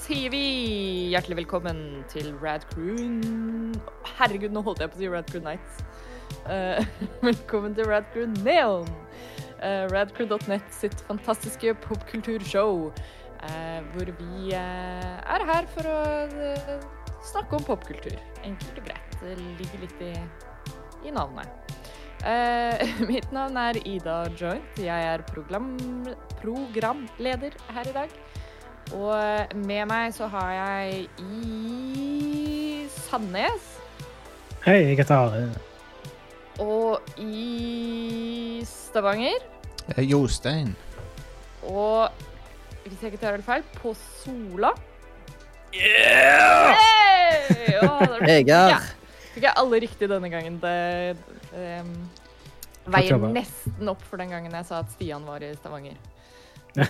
sier vi hjertelig velkommen til Rad Crew Herregud, nå holdt jeg på å si Rad Crew Nights. Uh, velkommen til Rad Crew Neon. Uh, Radcrew.net sitt fantastiske popkulturshow. Uh, hvor vi er her for å snakke om popkultur. Enkelt og greit. Det ligger litt i, i navnet. Mitt navn er Ida Joint. Jeg er program, programleder her i dag. Og med meg så har jeg i Sandnes Hei, jeg heter Are. og i Stavanger Eh, Jostein. og hvis jeg ikke tar helt feil, på Sola. Yeah! Hey! Oh, det er- Ja. Fikk jeg alle riktig denne gangen. Det um, veier nesten opp for den gangen jeg sa at Stian var i Stavanger.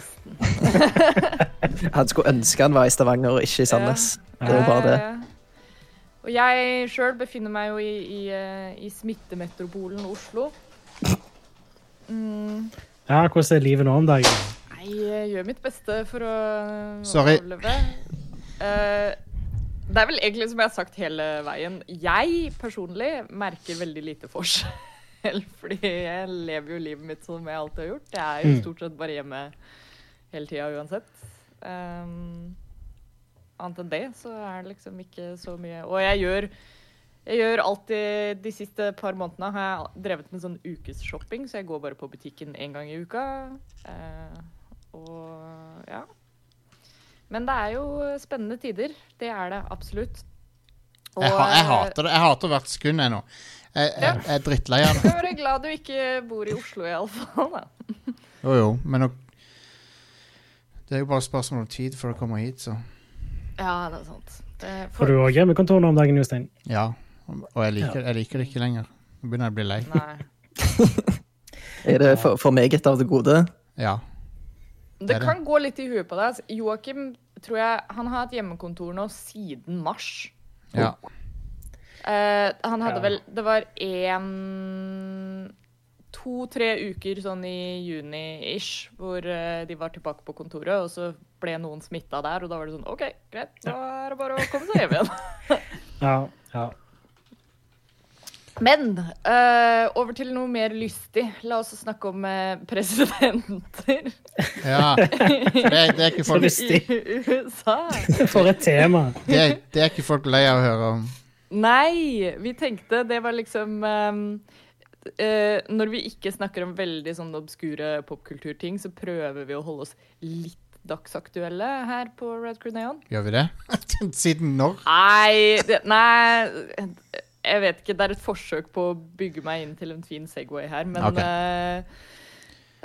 Han skulle ønske han var i Stavanger og ikke i Sandnes. Det er jo bare det. Og jeg sjøl befinner meg jo i, i, eh, i smittemetropolen Oslo. Mm, Ja, hvordan er livet nå om dagen? nei, jeg gjør mitt beste for å Sorry. overleve. Uh, det er vel egentlig som jeg har sagt hele veien. Jeg personlig merker veldig lite forskjell. Fordi jeg lever jo livet mitt som jeg alltid har gjort. Jeg er jo Mm. stort sett bare hjemme hele tida uansett. Um, annet enn det så er det liksom ikke så mye Og jeg gjør jeg gjør alltid De siste par månedene har jeg drevet med sånn ukesshopping, så jeg går bare på butikken én gang i uka. Uh, og ja. Men det er jo spennende tider. Det er det absolutt. Og, Jeg, ha, jeg hater det. Jeg hater hvert sekund ennå. nå. Jeg, jeg, jeg er drittlei av det. Jeg er glad du ikke bor i Oslo, iallfall. Jo, jo, men nå Det er jo bare spørsmål om tid før du kommer hit, så Ja, det er sant. Det, Får du òg hjemmekontor nå om dagen, Jostein? ja. Og jeg liker, jeg liker det ikke lenger. Nå begynner jeg å bli lei. Er det for, for meget av det gode? Ja. Det Det er det. kan gå litt i huet på deg. Joakim tror jeg han har hatt hjemmekontor nå siden mars. ja. Eh, han hadde Ja. vel Det var én To-tre uker sånn i juni-ish hvor uh, de var tilbake på kontoret, og så ble noen smitta der, og da var det sånn OK, greit, da er det bare å komme seg hjem igjen. Ja. ja. Men uh, over til noe mer lystig. La oss snakke om uh, presidenter ja. Det, det, er ikke Så folk, lystig. i USA. For et tema. det, det er ikke folk lei av å høre om. Nei, vi tenkte det var liksom ehm, eh, Når vi ikke snakker om veldig sånn obskure popkulturting, så prøver vi å holde oss litt dagsaktuelle her på Red Crew Neon. Gjør vi det? Siden når? Nei, det, nei Jeg vet ikke. Det er et forsøk på å bygge meg inn til en fin Segway her, men okay. eh,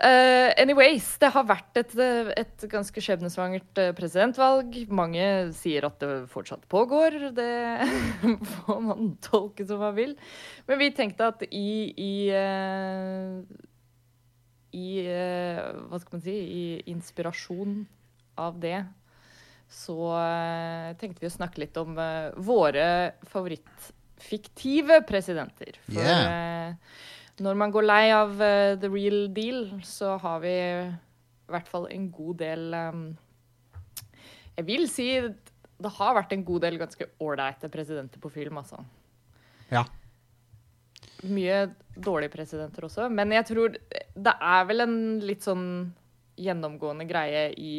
eh, anyways, det har vært et, eh, et ganske skjebnesvangert eh, presidentvalg. Mange sier at det fortsatt pågår. Det får man tolke som man vil. Men vi tenkte at i, i uh, i uh, Hva skal man si I inspirasjon av det så tenkte vi å snakke litt om våre favorittfiktive presidenter. For Yeah. Når man går lei av uh, the real deal, så har vi i hvert fall en god del um, Jeg vil si det har vært en god del ganske ålreite presidenter på film, altså. Ja. Mye dårlige presidenter også, men jeg tror det er vel en litt sånn gjennomgående greie i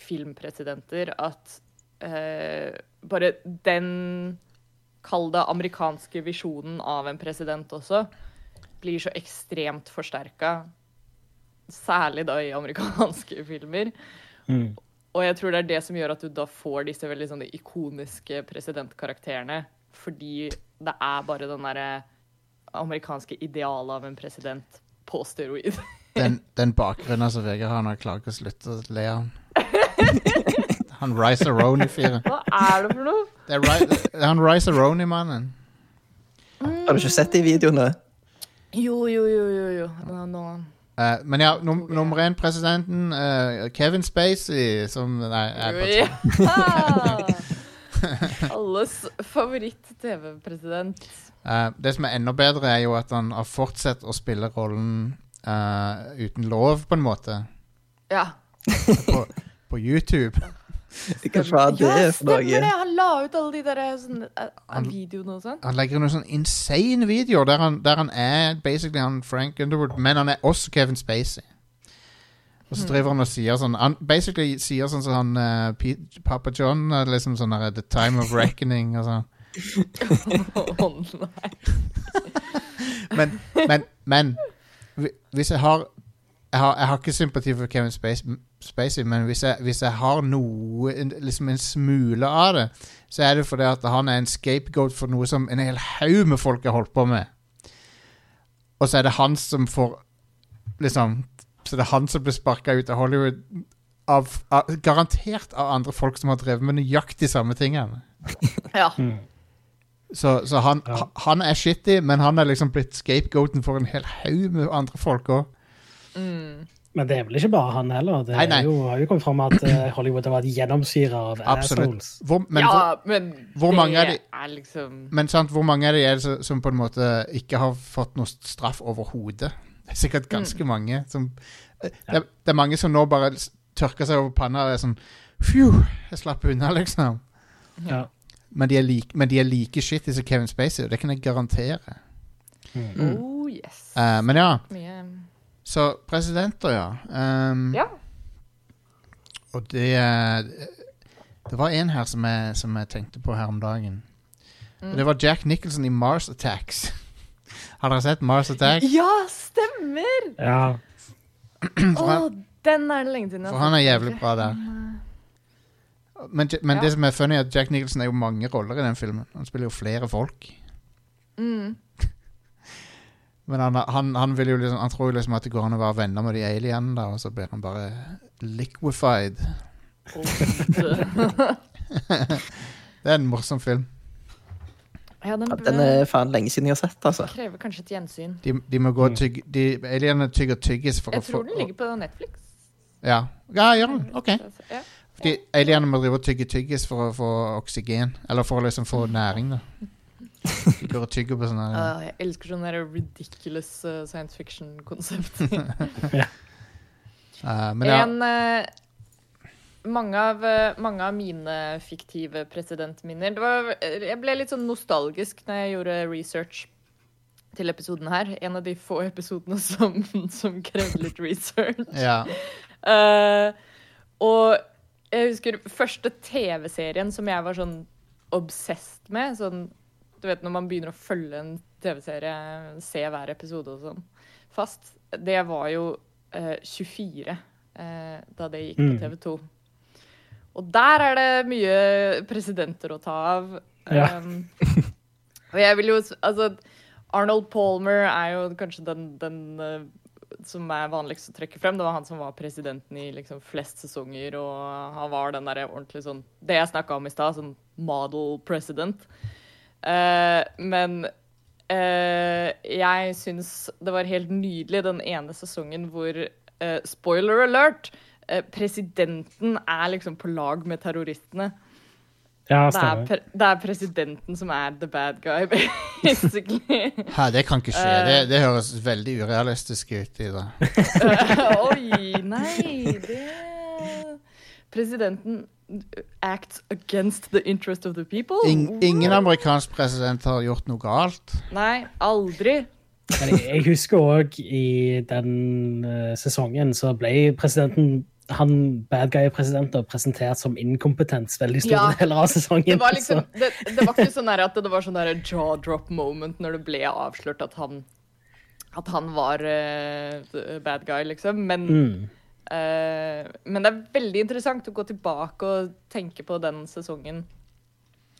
filmpresidenter at uh, bare den Kall det amerikanske visjonen av en president også blir så ekstremt forsterka. Særlig da i amerikanske filmer. Mm. Og jeg tror det er det som gjør at du da får disse veldig sånne ikoniske presidentkarakterene. Fordi det er bare den derre amerikanske idealet av en president på steroid. Den, den bakgrunnen som Vegard har når jeg klarer ikke å slutte å le av han. Han Rice-A-Roni-fyren. Hva er det for noe? Det er det er han Rice-A-Roni-mannen. Har du ikke sett de videoene? Jo, jo, jo, jo. jo. Nå, nå. Uh, men ja, num nummer én-presidenten, uh, Kevin Spacey, som Nei, jeg bare! Alles favoritt-TV-president. Uh, det som er enda bedre, er jo at han har fortsatt å spille rollen eh, uten lov, på en måte. Ja. På, på YouTube. Hva faen det ja, er for stemmer det! noe? Han la ut alle de der sånn, eh, Han- videoene og sånn. Han legger ut noen sånn insane videoer der han, der han er basically han Frank Underwood, men han er også Kevin Spacey. Og så driver han og sier sånn Han basically sier sånn som han uh, Papa John eh, liksom sånn The Time of Reckoning og sånn. Å nei. Men, men, men Hvis jeg har jeg har, jeg har ikke sympati for Kevin Spacey, Spacey men hvis jeg, hvis jeg har noe en- Liksom en smule av det, så er det fordi at han er en scapegoat for noe som en hel haug med folk har holdt på med. Og så er det han som får Liksom Så det er han som blir sparka ut av Hollywood av, av, garantert av andre folk som har drevet med nøyaktig samme tingene. Ja. Mm. Så, så han, Ja. han er shitty, men han er liksom blitt scapegoaten for en hel haug med andre folk òg. Mm. Men det er vel ikke bare han heller. Det Nei, nei. Er jo, har jo kommet fram at eh, Hollywood har vært gjennomsyra av Absolutt. assholes. Hvor, men, ja, men hvor mange er det de- er liksom men sant, hvor mange av de er det som- som på en måte ikke har fått noe straff overhodet? Det er sikkert ganske mange. Som, det, er, det er mange som nå bare tørker seg over panna og er sånn Phew, jeg slapp unna, liksom. Ja. Men de er like, men de er like shitty som Kevin Spacey, og det kan jeg garantere. Mm. Oh yes. Uh, men ja, Mye så presidenter, ja. Um, Ja. Og det eh, Det var en her som jeg, som jeg tenkte på her om dagen. Mm. Det var Jack Nicholson i Mars Attacks. Har dere sett Mars Attacks? Ja, stemmer! ja. Å, oh, den er det lenge siden jeg for han er jævlig bra der. Men, men Ja. det som er funny, er at Jack Nicholson er jo mange roller i den filmen. Han spiller jo flere folk. Mm. Men han, han, han, vil jo liksom, han tror jo liksom at det går an å være venner med de alienene, da, og så blir han bare liquefied. Det er en morsom film. ja, den, Ja, den er faen lenge siden jeg har sett, altså. krever kanskje et gjensyn. De, de må gå og tygge de, Alienene tygger tyggis for Jeg å få tror den ligger på Netflix. Ja, ja gjør den. OK. Ja. Fordi alienene må drive og tygge tyggis for å få oksygen. Eller for å liksom få næring, da. Går og tygger på sånne uh, jeg elsker sånne ridiculous uh, science fiction-konsept. eh, Men ja, En eh, mange, av, mange av mine fiktive presidentminner det var, Jeg ble litt sånn nostalgisk når jeg gjorde research til episoden her. En av de få episodene som, som krevde litt research. ja. uh, og jeg husker første TV-serien som jeg var sånn obsessed med. Sånn, du vet når man begynner å følge en TV-serie, se hver episode og sånn fast. Det var jo eh, 24 eh, da det gikk på Mm. TV 2. Og der er det mye presidenter å ta av. Ja. Um, og jeg vil jo Altså, Arnold Palmer er jo kanskje den, den eh, som er vanligst å trekke frem. Det var han som var presidenten i liksom flest sesonger, og han var den derre ordentlig sånn Det jeg snakka om i stad, sånn model president. Eh, men uh, jeg syns det var helt nydelig den ene sesongen hvor uh, Spoiler alert! presidenten er liksom på lag med terroristene. Ja, Det er, pre det er presidenten som er the bad guy, basically. Hæ, det kan ikke skje. Det, det høres veldig urealistisk ut. i det. Oi, nei det Presidenten acts against the interest of the people? In, ingen amerikansk president har gjort noe galt. Nei, aldri. Men jeg, jeg husker òg i den uh, sesongen så ble presidenten han bad guy-presidenten presentert som inkompetens veldig store Ja. deler av sesongen. Det var liksom Det, det var ikke sånn at det var sånn jaw drop moment når det ble avslørt at han at han var uh, bad guy, liksom. Men, mm. Eh, men det er veldig interessant å gå tilbake og tenke på den sesongen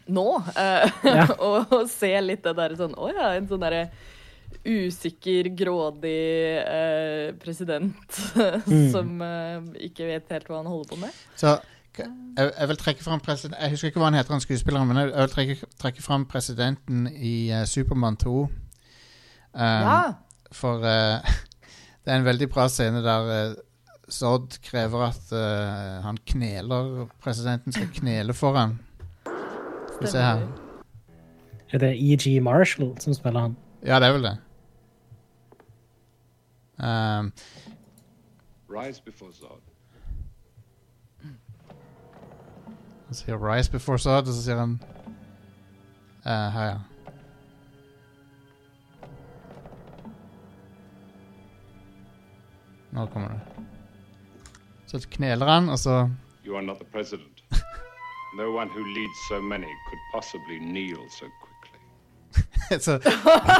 nå. eh, Ja. og, og se litt det derre sånn Å ja, en sånn derre usikker, grådig eh, president som eh, ikke vet helt hva han holder på med. Så jeg, jeg vil trekke fram president Jeg husker ikke hva han heter, han skuespilleren, men jeg, jeg vil trekke, trekke fram presidenten i uh, Supermann 2. Um, Ja. For uh, det er en veldig bra scene der uh, Zod krever at uh, han kneler Presidenten skal knele for ham. Skal vi se her. Er det E.G. Marshall som spiller han? Ja, det er vel det. Um, Rise before Zod. Han sier 'Rise before Zod', og så sier han uh, Her, ja. Nå kommer det. Så kneler han, og så You are not the president. no one who leads so many could possibly kneel so quickly. så,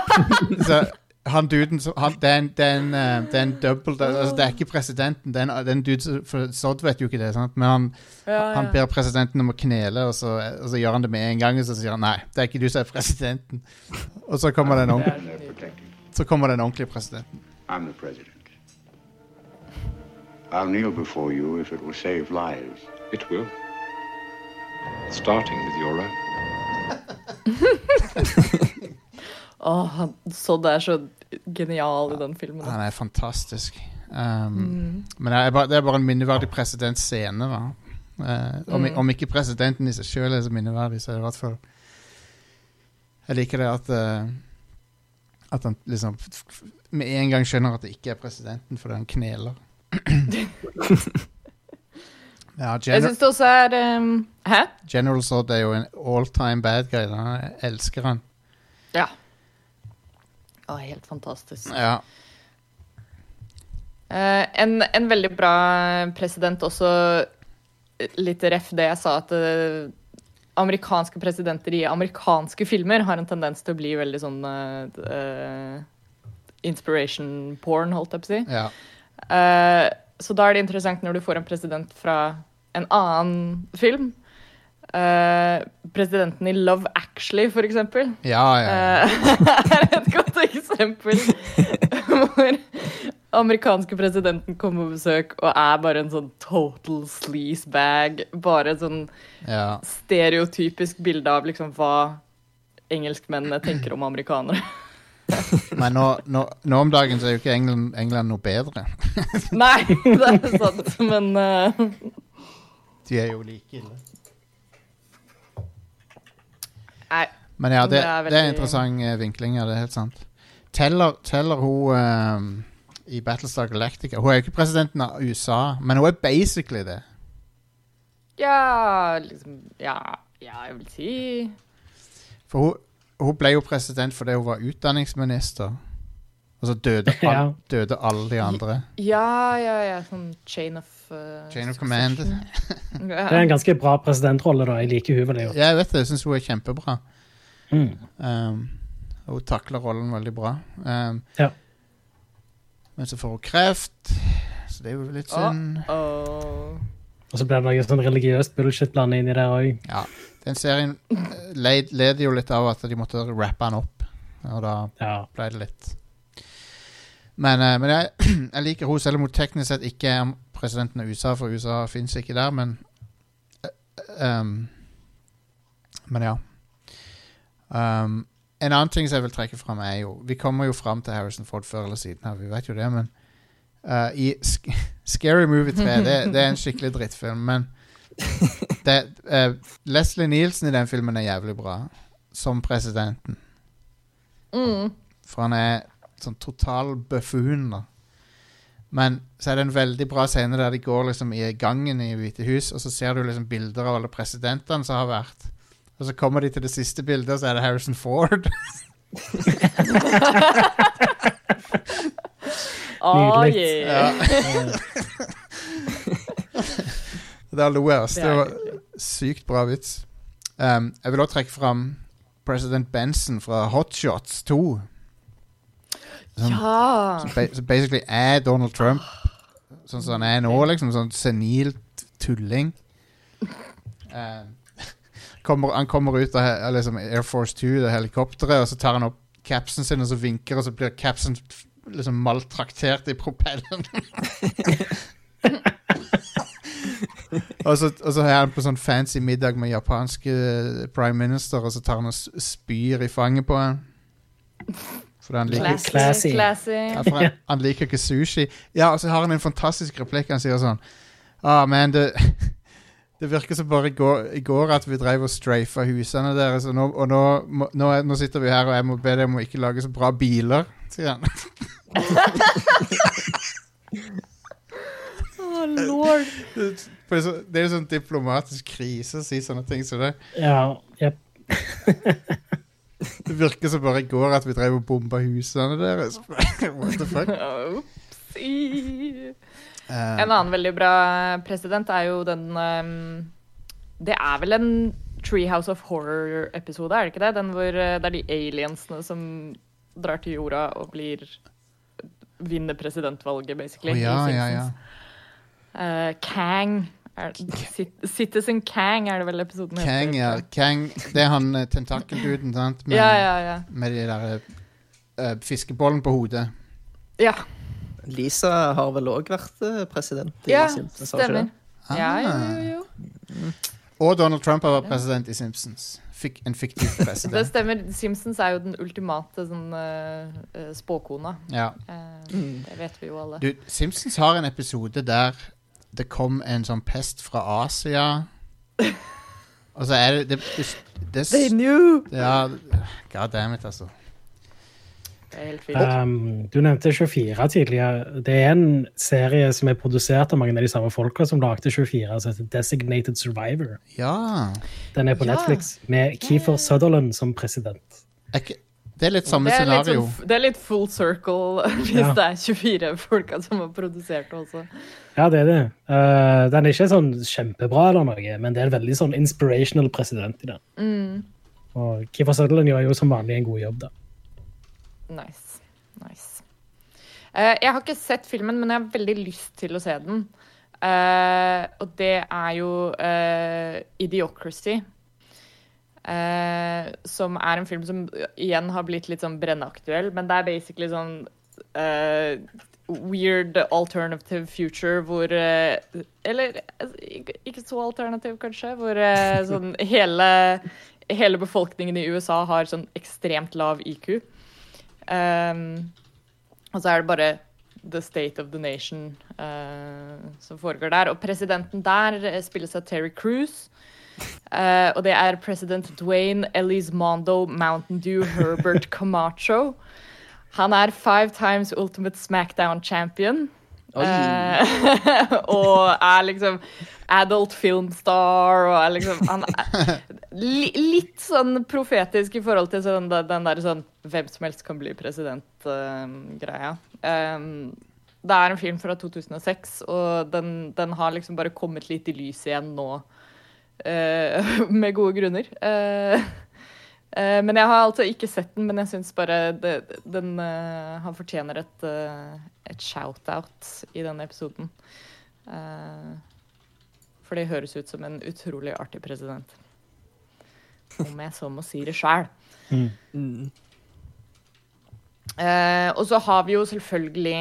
så han duden som han, det, er en, det, er en, eh, det er en double det, altså, det er ikke presidenten. Det er en, det er en dude som- For Sodd vet jo ikke det, sant? men han, Ja, han ja. ber presidenten om å knele, og så, og så gjør han det med en gang. Og så sier han nei, det er ikke du som er presidenten. Og så kommer den, ordent- They're protecting. så kommer den ordentlige presidenten. I'm the president. I'll kneel before you if it will save lives. It will. Starting with your own. Åh, han- det er så genial i den filmen. Han er fantastisk. Um, Men det er, bare, det er bare en minneverdig presidentscene, da. Eh, om, om ikke presidenten i seg sjøl er så minneverdig, så er det i hvert fall Jeg liker det at uh, At han liksom f- f- med en gang skjønner at det ikke er presidenten fordi han kneler. ja, Jeg syns det også er um, Hæ? General Zod er jo en all time bad guy. Da. Jeg elsker han. Ja. Å, helt fantastisk. Ja. Eh, en, en veldig bra president også Litt ref det jeg sa, at eh, amerikanske presidenter i amerikanske filmer har en tendens til å bli veldig sånn eh, eh, inspiration porn, holdt jeg på å si. ja. Eh, så da er det interessant når du får en president fra en annen film. Uh, presidenten i Love Actually, for eksempel. Ja, ja, ja. Uh, er et godt eksempel hvor amerikanske presidenten kommer på besøk og er bare en sånn total sleazebag. Bare et sånn ja. stereotypisk bilde av liksom hva engelskmennene tenker om amerikanere. Men nå, nå, nå om dagen så er jo ikke England, England noe bedre. Nei, det er sant, men uh... De er jo like ille. Nei. Men ja, det, Det det er er, veldig- interessant eh, vinkling, ja, det er helt sant. Teller, teller hun uh, i Battlestar Galactica Hun er jo ikke presidenten av USA, men hun er basically det. Ja, liksom Ja, ja jeg vil si For hun, hun ble jo president fordi hun var utdanningsminister. Og så døde, all, Ja. døde alle de andre. Ja, ja, ja. Sånn chain of uh, Chain of command. Det er en ganske bra presidentrolle, da. Jeg liker hun veldig godt. Ja, jeg vet det. Jeg syns hun er kjempebra. Mm. Um, hun takler rollen veldig bra. Um, Ja. Men så får hun kreft, så det er jo litt synd. Åh. Og så blir det noe sånn religiøst bullshit blandet i det òg. Ja, den serien leder led, led jo litt av at de måtte rappe den opp. Og da Ja. ble det litt Men, eh, men jeg, jeg liker henne, selv om hun teknisk sett ikke er presidenten av USA, for USA fins ikke der, men eh, um, Men ja. Um, en annen ting som jeg vil trekke fram, er jo Vi kommer jo fram til Harrison Ford før eller siden her, vi vet jo det, men eh, i Sk Scary Movie 3 det, det er en skikkelig drittfilm, men det, uh, Leslie Nielsen i den filmen er jævlig bra, som presidenten. Mm. For han er sånn total buffoon, da. Men så er det en veldig bra scene der de går liksom i gangen i Hvite hus, og så ser du liksom bilder av alle presidentene som har vært. Og så kommer de til det siste bildet, og så er det Harrison Ford. Nydelig. yeah. det lo jeg, ass. Det var sykt bra vits. Um, jeg vil også trekke fram president Benson fra Hotshots 2. Som, Ja. som ba som basically er Donald Trump. Sånn som han er nå, liksom. Sånn senilt tulling. Uh, kommer, han kommer ut av liksom Air Force 2, det helikopteret, og så tar han opp capsen sin og så vinker, og så blir capsen liksom maltraktert i propellen. og, så, og så er han på sånn fancy middag med japanske eh, prime minister, og så tar han og spyr i fanget på ham. Fordi han liker Classy. Classy. Ja, for han, han liker ikke sushi. Ja, og så har han en fantastisk replikk. Han sier sånn Ah, men det Det virker som bare i går, i går at vi drev og strafa husene deres, og, nå, og nå, må- nå, er- nå sitter vi her, og jeg må be deg om å ikke lage så bra biler, sier han. Å, lord. det er så- det er jo sånn diplomatisk krise å si sånne ting som det. Ja, jep. Det virker som bare i går at vi drev og bomba husene deres. What the fuck? Oopsie. Eh, En annen veldig bra president er jo den um, Det er vel en Treehouse of Horror-episode, er det ikke det? Den hvor eh, det er de aliensene som drar til jorda og blir Vinner presidentvalget, basically. Oh, ja, ja, ja. Eh, Kang. Citizen Kang er det vel episoden heter. Kang, ja. Kang, det er han eh, tentakelduden, sant? Med, Ja, ja, ja. med de der uh, fiskebollen på hodet. Ja, Lisa har vel òg vært eh, president i ja Simpsons, stemmer. ikke det? Ja, jo, Ah. jo, jo. Og Donald Trump har vært president i Simpsons. Fik, en fiktiv Det stemmer. Simpsons er jo den ultimate sånn eh, spåkona. Ja. Eh, Mm. Det vet vi jo alle. Du, Simpsons har en episode der det kom en sånn pest fra Asia. Og så er det det, det, det, They knew! Ja, god damn it, altså. Det er helt fint. Um, du nevnte 24 tidligere. Det er en serie som er produsert av mange av de samme folka som lagde 24, som heter Designated Survivor. Ja. Den er på Ja. Netflix, med Keefer Sutherland som president. Ikke, det er litt samme det, er scenario. Litt, det er litt full circle hvis Ja. det er 24 folka som har produsert det også. Ja, det er det. Uh, den er ikke sånn kjempebra, eller noe, men det er en veldig sånn inspirational president i den. Mm. Og Keefer Sutherland gjør jo som vanlig en god jobb, da. Nice. nice. Uh, jeg har ikke sett filmen, men jeg har veldig lyst til å se den. Uh, og det er jo uh, Idiocracy. Som er en film som igjen har blitt litt sånn brennaktuell, men det er basically sånn weird alternative future hvor Eller ikke, så alternativ, kanskje. Hvor sånn hele, hele befolkningen i USA har sånn ekstremt lav IQ. Um, og så er det bare The State of the Nation uh, som foregår der. Og presidenten der spilles av Terry Cruise. Uh, og det er president Dwayne Elizmondo Mountain Dew Herbert Camacho. Han er five times Ultimate Smackdown champion. Eh, og er liksom adult filmstar og er liksom Han er li, litt sånn profetisk i forhold til sånn, den, der sånn hvem som helst kan bli president-greia. Um, det er en film fra 2006, og den, den har liksom bare kommet litt i lys igjen nå. Uh, med gode grunner. Eh, eh, men jeg har altså ikke sett den, men jeg syns bare det, den uh, Han fortjener et, uh, et shout-out i denne episoden. For det høres ut som en utrolig artig president. Om jeg så må si det sjæl. Mm. Eh, og så har vi jo selvfølgelig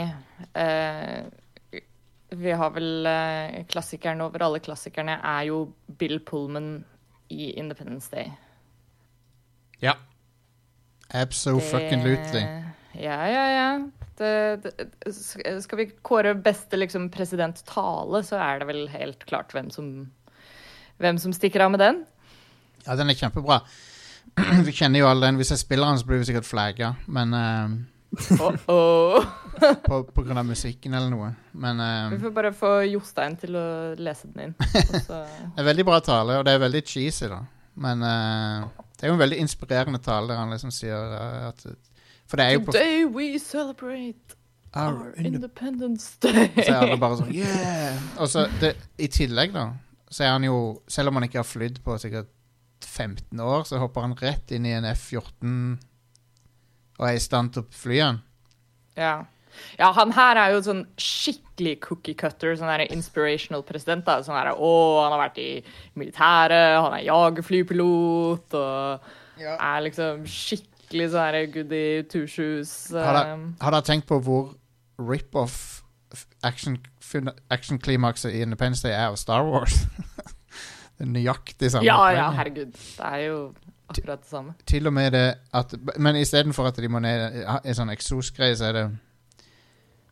Vi har vel klassikeren over alle klassikerne er jo Bill Pullman i Independence Day. Ja. Abso-fucking-lutely. Det- Ja, ja, ja. Det, det, skal vi kåre beste liksom, presidenttale, så er det vel helt klart hvem som, hvem som stikker av med den. Ja, den er kjempebra. vi kjenner jo alle den. Hvis jeg spiller den, så blir vi sikkert flagga, men uh, Oh, oh. på, på grunn av musikken eller noe. Men uh, Vi får bare få Jostein til å lese den inn. Det er veldig bra tale, og det er veldig cheesy, da. Men eh, det er jo en veldig inspirerende tale der han liksom sier eh, at For det er jo på Today we celebrate Our our Independence Day. Så er alle bare sånn Yeah! Og så det, I tillegg, da, så er han jo Selv om han ikke har flydd på sikkert 15 år, så hopper han rett inn i en F-14 og er i stand til å fly den. Ja. Ja, han her er jo sånn skikkelig cookie cutter, sånn der inspirational president. da, sånn der, Å, han har vært i militæret, han er jagerflypilot, og er liksom skikkelig sånn her goody two shoes. Um, har dere tenkt på hvor rip-off action- action-klimakset i Independence Day er av Star Wars? det er nøyaktig samme. Ja, ja, herregud. Det er jo akkurat det samme. Til og med det at Men istedenfor at de må ned i sånn eksosgreie, så er det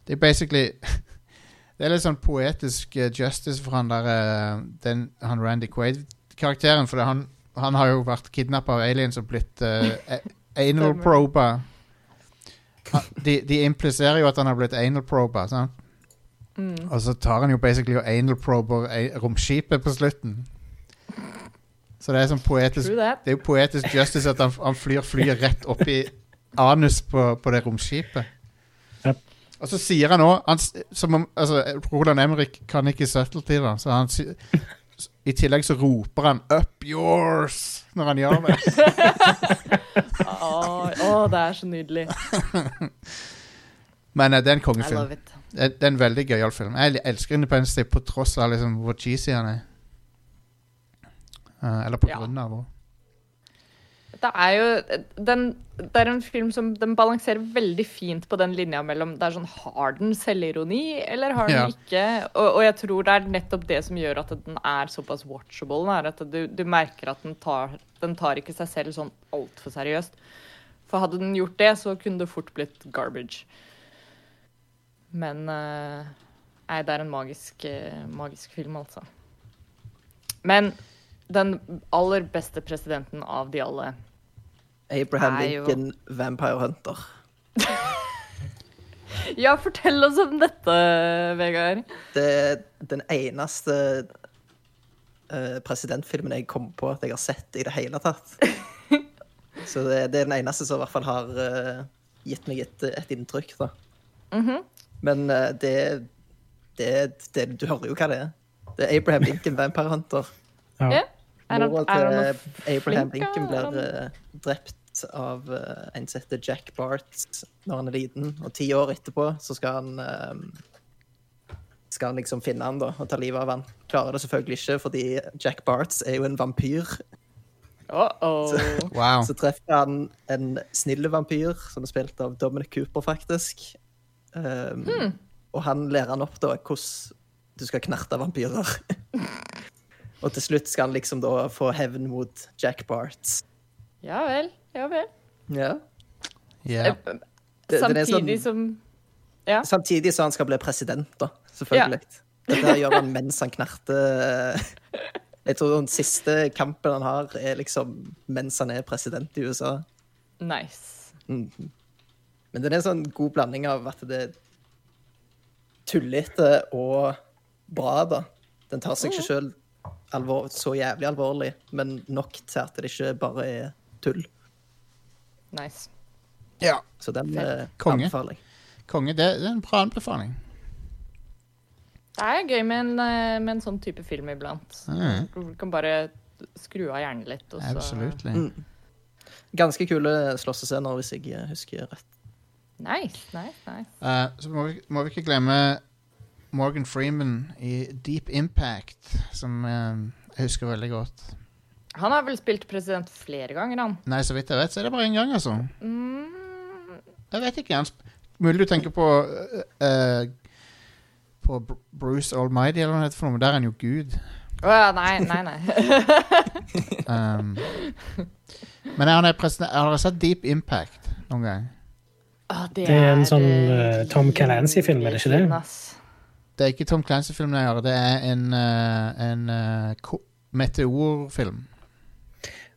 Det er basically Det er litt sånn poetisk eh, justice for han der eh, den, Han Randy Quaid-karakteren. For han, han har jo vært kidnappa av aliens og blitt uh, anal proba. De, de impliserer jo at han har blitt anal proba. Mm. Og så tar han jo basically og anal prober romskipet på slutten. Så det er sånn poetisk Det er jo poetisk justice at han, han flyr flyet rett opp i anus på, på det romskipet. Og så sier han òg altså, Roland Emrik kan ikke subtlety, da. Så han, I tillegg så roper han 'up yours' når han gjør det. Å, å, det er så nydelig. Men eh, det er en kongefilm. love it. Det det er en veldig gøyal film. Jeg elsker Independence Day på tross av liksom hvor cheesy han er. Uh, eller på Ja. grunn av hvor Det er jo den, Det er en film som den balanserer veldig fint på den linja mellom det er sånn, Har den selvironi, eller har den Ja. ikke? Og, og jeg tror det er nettopp det som gjør at den er såpass watchable. Er at du, du merker at den tar, den tar ikke seg selv sånn altfor seriøst. For hadde den gjort det, så kunne det fort blitt garbage. Men Nei, det er en magisk, uh, magisk film, altså. Men den aller beste presidenten av de alle Abraham jo- Lincoln, Vampire Hunter. Ja, fortell oss om dette, Vegard. Det er den eneste eh, presidentfilmen jeg kom på at jeg har sett i det hele tatt. Så det, det er den eneste som i hvert fall har uh, gitt meg et, et inntrykk, da. Men uh, det, det, det Du hører jo hva det er. Det er Abraham Lincoln, Vampire Hunter. Ja. Er Mora til Abraham Lincoln blir uh, drept av eh, en som heter Jack Bart når han er liten. Og ti år etterpå så skal han eh, skal han liksom finne han da, og ta livet av han. Klarer det selvfølgelig ikke, fordi Jack Barts er jo en vampyr. Uh-oh. Wow. Så treffer han en snille vampyr, som er spilt av Dominic Cooper, faktisk. Um, Og han lærer han opp da hvordan du skal knerte vampyrer. og til slutt skal han liksom da få hevn mot Jack Barts. Ja vel. Ja vel. Ja. Yeah. Eh, Samtidig sånn- som Ja. Samtidig som han skal bli president, da. Selvfølgelig. Dette her gjør han mens han knerter Jeg tror den siste kampen han har, er liksom mens han er president i USA. Nice. Mhm. Men det er en sånn god blanding av at det er tullete og bra, da. Den tar seg ikke sjøl så jævlig alvorlig, men nok til at det ikke bare er tull. Nice. Ja. Så den eh, Konge. anbefaler jeg. Konge, det, det er en bra anbefaling. Det er gøy med en, eh, med en sånn type film iblant. Mm. Du kan bare skru av hjernen litt. Og så... Absolutt. Mm. Ganske kule slåssescener, hvis jeg eh, husker rett. Nice, nice, nice. Eh, så må vi, må vi ikke glemme Morgan Freeman i Deep Impact, som eh, jeg husker veldig godt. Han har vel spilt president flere ganger, han. Nei, så vidt jeg vet, så er det bare én gang, altså. Mm, Jeg vet ikke. Sp Mulig du tenker på uh, eh, På Bruce Almighty, eller hva det heter for noe, men der er han jo gud. Å ja, nei, nei, nei. Um, men han er president Har dere sett Deep Impact noen gang? Å, Det er en sånn, eh, Tom Clancy-film, er det ikke det? Det er ikke Tom Clancy-film jeg gjør, det er en, uh, en eh, meteorfilm.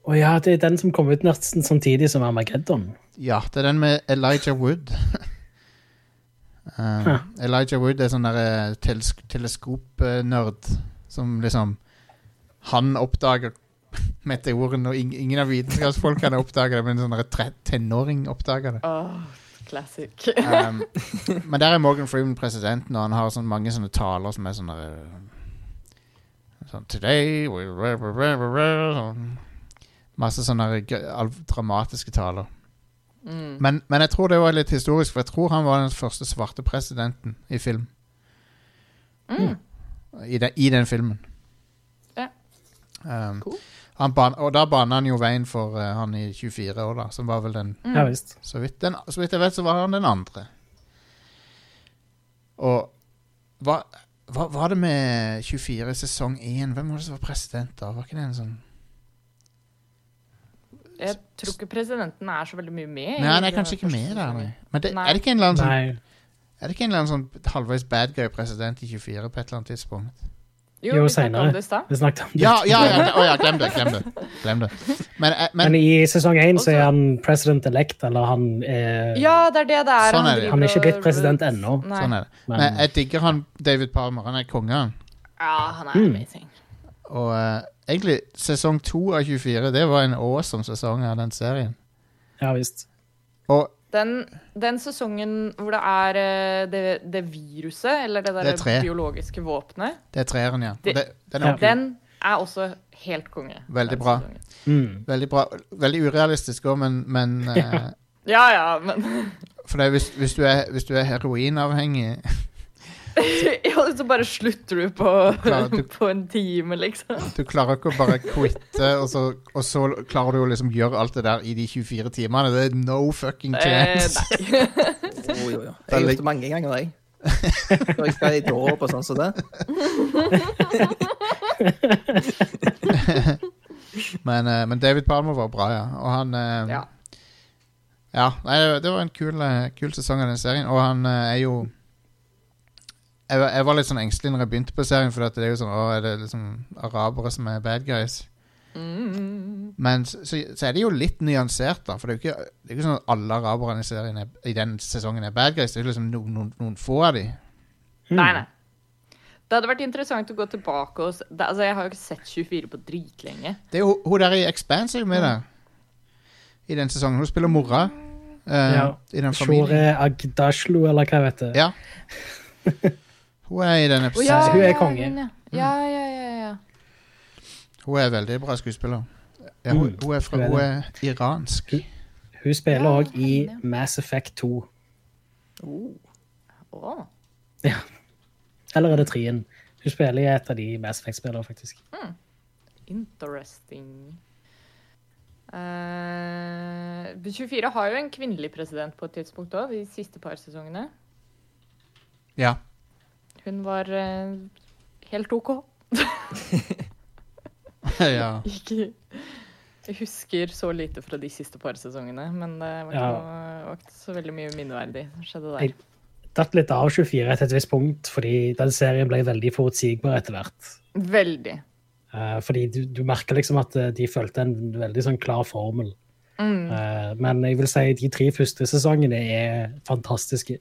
Å ja, det er den som kom ut nesten samtidig som Armageddon. Ja, det er den med Elijah Wood. um, Huh. Elijah Wood er sånn der eh, teles teleskopnerd som liksom Han oppdager meteoren, og ing ingen av vitenskapsfolkene oppdager det, men en sånn der tenåring oppdager det. Åh, classic. Um, men der er Morgan Freeman presidenten, og han har sånn mange sånne taler som er sånn eh, Sånn Today we're, we're, we're, we're, re- re- sånn. Masse sånne dramatiske taler. Mm. Men, men jeg tror det var litt historisk, for jeg tror han var den første svarte presidenten i film. Mm. I, den- i den filmen. Ja. Um, Cool. han ban og da bana han jo veien for uh, han i 24 år, da, som var vel den Mm. Ja visst. så vidt, den, så vidt jeg vet, så var han den andre. Og hva, hva var det med 24 sesong 1? Hvem var det som var president da? Var ikke det en sånn Jeg tror ikke presidenten er så veldig mye med. Nei, han er kanskje ikke med der, nei. Men det, Nei. er det ikke en eller annen sånn Nei. Er det ikke en eller annen sånn halvveis bad guy president i 24 på et eller annet tidspunkt? Jo, Jo, vi snakket senere. om det i stad. Vi snakket om det. Ja, ja, ja, å, ja glem det. Glem det. Glem det. Men, eh, Men men i sesong én så er han president elect, eller han er Ja, det er det det er. Sånn er det. driver Han er ikke blitt og- president ennå. Nei. sånn er det. Men- Men jeg digger han David Palmer. Han er konge, han. Ja, han er Mm. amazing. Og eh, egentlig, sesong to av 24, det var en awesome sesong av den serien. Ja visst. Og Den, den sesongen hvor det er eh, det, det viruset, eller det Det er der tre. biologiske våpenet, det er treeren, ja. Og Det- det, den er Ja. den er også helt konge. Veldig den bra. sesongen. Mm. Veldig bra. Veldig urealistisk òg, men, men eh, Ja, ja, men For det er hvis, hvis, du er, hvis du er heroinavhengig Ja, så bare slutter du på, klarer, du- på en time, liksom. Du klarer ikke å bare quitte, og så, og så klarer du å liksom gjøre alt det der i de 24 timene. Det er no fucking Eh, chance. nei. oh, jo, jo. Jeg har gjort det mange ganger, jeg. Når jeg skal i dåp og sånn som det. Men, eh, men David Palmer var bra, ja. Og han eh, Ja. Ja, nei, det var en kul, eh, kul sesong av den serien, og han eh, er jo jeg, var- jeg var litt sånn engstelig når jeg begynte på serien, for det er jo sånn Å, er det liksom arabere som er bad guys? Mm. Men så, så, er det jo litt nyansert, da. For det er jo ikke, det er ikke sånn at alle araberne i, serien er, i den sesongen er bad guys. Det er jo liksom noen, noen, noen få av de. Mm. Nei, nei. Det hadde vært interessant å gå tilbake og se det, Altså, jeg har jo ikke sett 24 på dritlenge. Det er jo hun der i Expanse er jo med der. I den sesongen. Hun spiller mora. Uh, Ja. I den familien. Shore Agdashlu, eller hva jeg vet det. Ja. Hun er i den episoden. ja, Hun er ja, konge. hun, ja. Ja, ja, ja, ja. Hun er veldig bra skuespiller. Ja, hun, Mm, hun, er fra, hun er iransk. Hun spiller Ja, òg i. Mass Effect 2. Å. Eller er det 3-en? Hun spiller i et av de Mass Effect-spillene, faktisk. Interesting. Uh, 24 har jo en kvinnelig president på et tidspunkt òg, de siste par sesongene. Ja. Hun var eh, helt OK. ja. Ikke Jeg husker så lite fra de siste par sesongene, men det var ikke, Ja. noe, var ikke så veldig mye minneverdig som skjedde der. Jeg- Datt litt av 24 etter et visst punkt, fordi den serien ble veldig forutsigbar etter hvert. Veldig. Eh, fordi du, du merker liksom at eh, de følte en veldig sånn klar formel. Mm. Eh, men jeg vil si de tre første sesongene er fantastiske.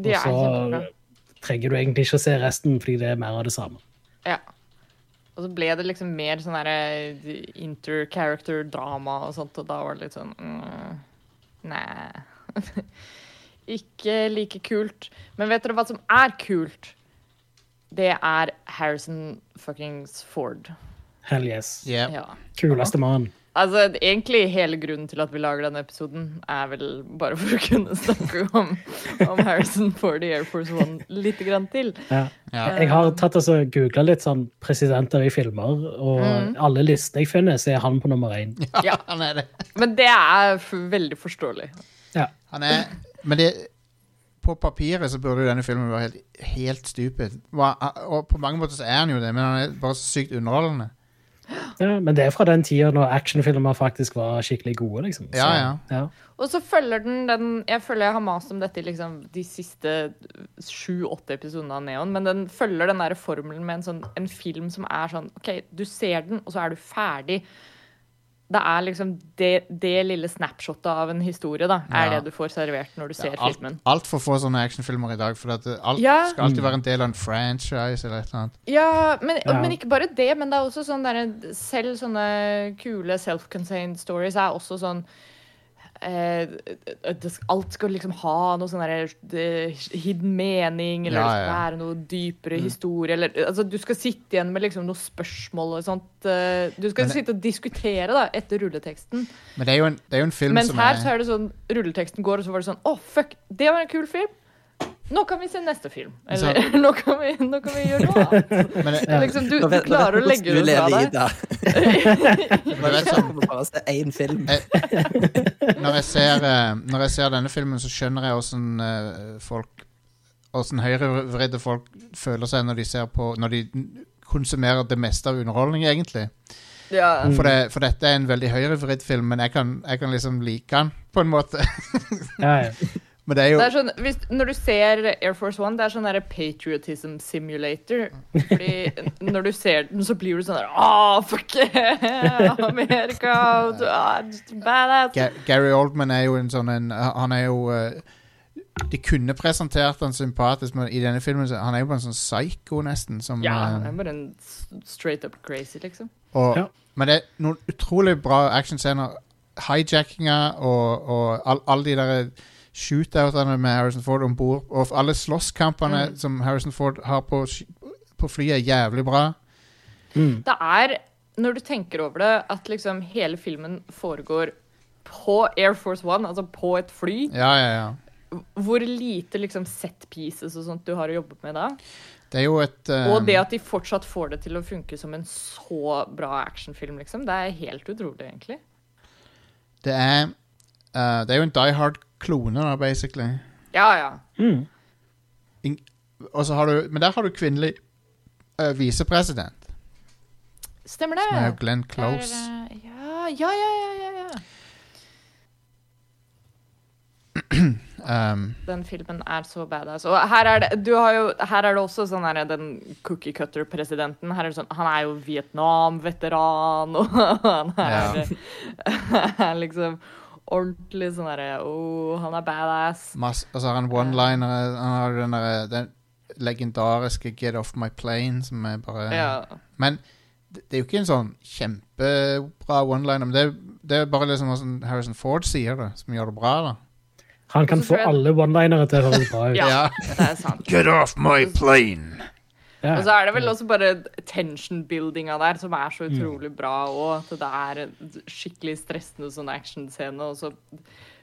De er Også, kjempebra. Trenger du egentlig ikke å se resten, fordi det er mer av det samme. Ja. Og så ble det liksom mer sånn derre inter-character-drama og sånt, og da var det litt sånn mm, Nei. Ikke like kult. Men vet dere hva som er kult? Det er Harrison fuckings Ford. Hell yes. Yep. Ja. Kuleste mann. Altså, egentlig hele grunnen til at vi lager denne episoden, er vel bare for å kunne snakke om, om Harrison Ford i Air Force One litt grann til. Ja. Ja. Jeg har tatt altså, googla litt sånn presidenter i filmer, og Mm. alle listene jeg finner, så er han på nummer én. Ja. Han er det. Men det er f veldig forståelig. Ja. Han er Men det på papiret så burde jo denne filmen være helt, helt stupid. Og på mange måter så er han jo det, men han er bare så sykt underholdende. Ja, men det er fra den tida når actionfilmer faktisk var skikkelig gode, liksom. Så, Ja, ja. Og så følger den den Jeg føler jeg har mast om dette i liksom de siste sju-åtte episodene av Neon, men den følger den der formelen med en, sånn, en film som er sånn OK, du ser den, og så er du ferdig. Det er liksom det, det lille snapshotet av en historie, da, er Ja. det du får servert når du ser alt, filmen. Altfor få sånne actionfilmer i dag, for at alt Ja. skal alltid være en del av en franchise eller et eller annet. Ja men, Ja. men ikke bare det, men det er også sånn der, Selv sånne kule self-contained stories er også sånn Alt skal liksom ha noe sånn derre hidden mening, eller Ja, det skal være noe dypere historie, eller altså, Du skal sitte igjen med liksom noen spørsmål og sånt. eh, du skal det- sitte og diskutere da, etter rulleteksten. Men det er jo en, det er jo en film Mens som her er så er det sånn rulleteksten går, og så var det sånn Å, fuck, det var en kul film! Nå kan vi se neste film. Eller nå, kan vi, nå kan vi gjøre noe annet. men ja. Liksom, du, du klarer vet å legge det fra du lever i deg. Når Jeg se én film. når, jeg ser, eh, når jeg ser denne filmen, så skjønner jeg åssen eh, folk Åssen høyrevridde folk føler seg når de ser på Når de konsumerer det meste av underholdning, egentlig. Ja. For, det, for dette er en veldig høyrevridd film, men jeg kan, jeg kan liksom like den, på en måte. Ja, ja. Men det er jo Det er sånn, hvis, når du ser Air Force One, det er sånn der patriotism simulator. Fordi når du ser den, så blir du sånn der Åh, fuck yeah! Amerika! Du er just badass! Ga Gary Oldman er jo en sånn en Han er jo eh, De kunne presentert han sympatisk, men i denne filmen så Han er jo bare en sånn psycho, nesten. Som, Ja, eh, han er bare en straight up crazy, liksom. og, Ja. Men det er noen utrolig bra actionscener. Hijackinga og, og all- alle de der shootoutene med Harrison Ford om bord. Og alle slåsskampene Mm. som Harrison Ford har på, på flyet, er jævlig bra. Mm. Det er, når du tenker over det, at liksom hele filmen foregår på Air Force One, altså på et fly. Ja, ja, ja. Hvor lite liksom set pieces og sånt du har å jobbe med da. Det er jo et eh, Og det at de fortsatt får det til å funke som en så bra actionfilm, liksom. Det er helt utrolig, egentlig. Det er uh, Det er jo en Die Hard-klone, da, basically. Ja, ja. Mm. Og så har du, men der har du kvinnelig uh, visepresident, Stemmer det. som er jo Glenn Close. Der, eh, ja, ja, ja, ja, ja, ja. Um, Den filmen er så badass. Og her er det, du har jo, her er det også sånn her, den cookie cutter-presidenten. Her er det sånn, Han er jo Vietnam-veteran, og han er, er liksom ordentlig sånn derre oh, han er badass. Mas, og så har han one-liner. Han har den, derre den legendariske 'Get Off My Plane', som er bare Ja. Men det, det er jo ikke en sånn kjempebra one-liner. Men det, er- det er bare liksom sånn Harrison Ford sier det, som gjør det bra. da Han kan få alle one-linere til å høres bra ut. Ja. Det er sant. Get off my plane! Ja. Og så er det vel også bare tension-buildinga der som er så utrolig bra òg. At det er en skikkelig stressende sånn actionscene. Og så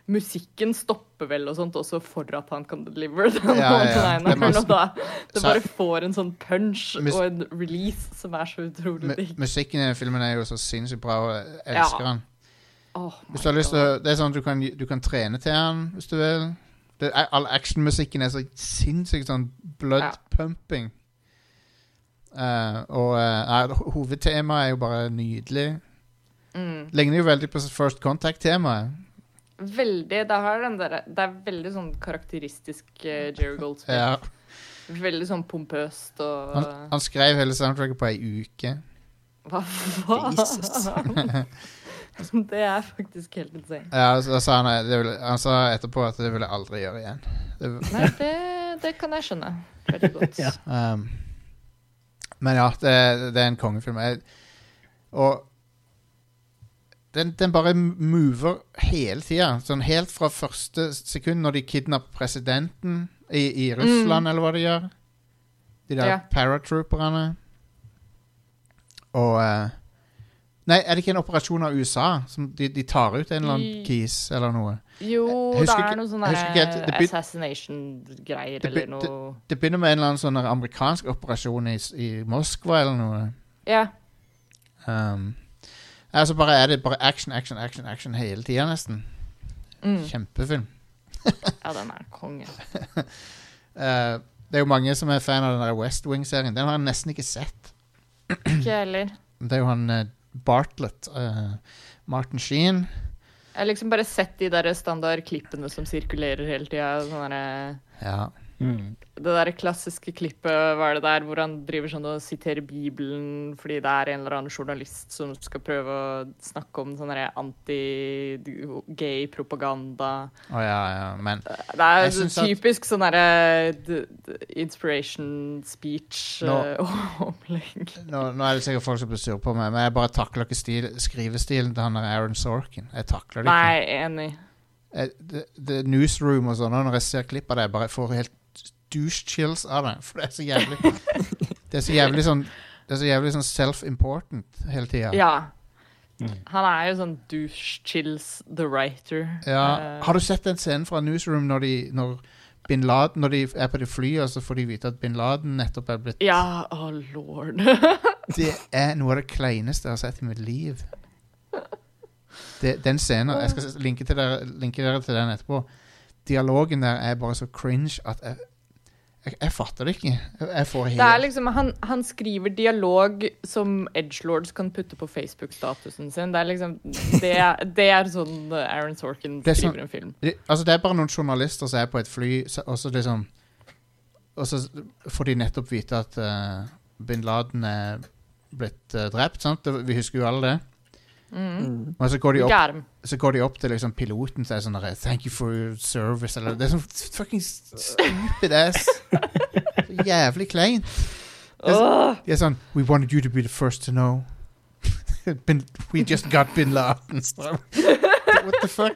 musikken stopper vel og sånt også for at han kan deliver den Ja, ja, ja. Det masse- da det bare får en sånn punch Mus- og en release som er så utrolig Mu- digg. musikken i den filmen er jo så sinnssykt bra, og jeg elsker Ja. den. Oh Hvis du har lyst til Det er sånn at du kan, du kan trene til den hvis du vil. Det, all actionmusikken er så sinnssykt sånn blood Ja. pumping. Eh, og uh, hovedtemaet er jo bare nydelig. Mm. Ligner jo veldig på First Contact-temaet. Veldig. Det, har den der, det er veldig sånn karakteristisk uh, Jerry Goldsmith. Ja. Veldig sånn pompøst og Han, han skrev hele soundtracket på ei uke. Hva faen? det er faktisk helt insane. Ja, altså, sa han, det ville, han sa etterpå at det vil jeg aldri gjøre igjen. Det, Nei, det, det kan jeg skjønne veldig godt. Ja. um, men ja, det, det er en kongefilm. Jeg, og den, den bare mover hele tida. Sånn helt fra første sekund når de kidnapper presidenten i, i Russland, eller hva de gjør. De der Ja. paratrooperne. Og eh, Nei, er det ikke en operasjon av USA? Som de, de tar ut en eller annen I- kis eller noe? Jo, det er noe det be- assassination-greier eller noe Det begynner med en eller annen sånn amerikansk operasjon i, i Moskva eller noe. Ja. Um, altså bare er det bare action, action, action action hele tida, nesten. Mm. Kjempefilm. ja, den er konge. Uh, det er jo mange som er fan av den der West Wing-serien. Den har jeg nesten ikke sett. Ikke heller. Det er jo han eh, Bartlett. eh, Martin Sheen. Jeg har liksom bare sett de der standardklippene som sirkulerer hele tida. Sånn derre- Ja. Mm. det der klassiske klippet var det der hvor han driver sånn og siterer Bibelen fordi det er en eller annen journalist som skal prøve å snakke om sånn derre anti-gay propaganda. Oh, ja, ja. Men Det er så synes at- typisk sånn derre inspiration speech-opplegg. nå, nå er det sikkert folk som blir sur på meg, men jeg bare takler ikke stil, skrivestilen til han der Aaron Sorkin. Jeg takler det ikke. Nei, enig. Eh, det, det Newsroom og sånn, når jeg ser klipp av det, jeg bare får helt douche chills av det. For det er så jævlig Det er så jævlig sånn Det er så jævlig sånn self-important hele tida. Ja. Mm. Han er jo sånn douche chills the writer. Ja. Eh, Har du sett den scenen fra Newsroom når de når Bin Laden, når de er på det flyet, og så får de vite at bin Laden nettopp er blitt Ja, oh lord. Det er noe av det kleineste jeg har sett i mitt liv. Det, den scenen Jeg skal linke, til dere, linke dere til den etterpå. Dialogen der er bare så cringe at jeg, Jeg, jeg fatter det ikke. Jeg, jeg får helt Det er liksom, han, han skriver dialog som edgelords kan putte på Facebook-statusen sin. Det er liksom, det, det er sånn Aaron Sorkin er skriver sånn- en film. det, Altså, det er bare noen journalister som er på et fly, og så liksom Og så får de nettopp vite at uh, bin Laden er blitt uh, drept, sant? Vi husker jo alle det. Mm. Og så går de opp så går de opp til liksom piloten og sier sånn Thank you for your service eller Det er sånn fucking stupid ass. Så jævlig kleint. De er sånn We wanted you to be the first to know. bin, we just got bin Laden. What the fuck?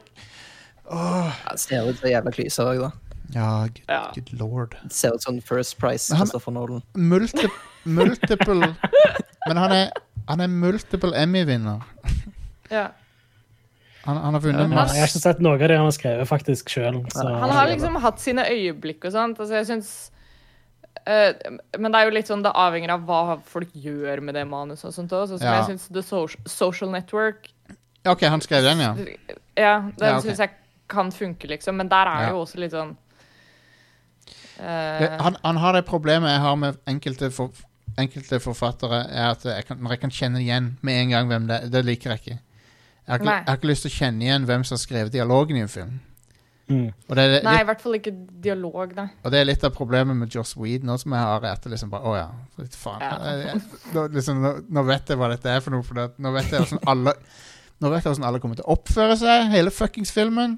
Oh. Ja, ser ut som jævla klyser òg, da. ja, good, Ja. good lord. Ser ut som First Price Christopher Nolan. Multi, multiple Men han er, han er multiple Emmy-vinner. Ja. Han, han har funnet Ja, jeg har ikke sett noe av det han har skrevet faktisk sjøl. Han har liksom hatt sine øyeblikk og sånt. Altså, jeg synes, uh, Men det er jo litt sånn, det avhenger av hva folk gjør med det manuset og sånt òg. Sånn som Ja. jeg syns The Social, Social Network OK, han skrev den, ja. Ja, den Ja, okay. syns jeg kan funke, liksom. Men der er det Ja. jo også litt sånn uh, Det, han, han har det problemet jeg har med enkelte, for, enkelte forfattere, er at jeg kan, når jeg kan kjenne igjen med en gang hvem det er. Det liker jeg ikke. Jeg har ikke, jeg har ikke lyst til å kjenne igjen hvem som har skrevet dialogen i en film. Mm. Og det, er Nei, i hvert fall ikke dialog, nei. og det er litt av problemet med Joss Weed nå som jeg har. etter liksom bare, å ja, litt faen. Ja. Jeg- Nå, liksom, nå, nå vet jeg hva dette er for noe. For det, nå vet jeg hvordan alle Nå vet jeg hvordan alle kommer til å oppføre seg. Hele fuckings filmen.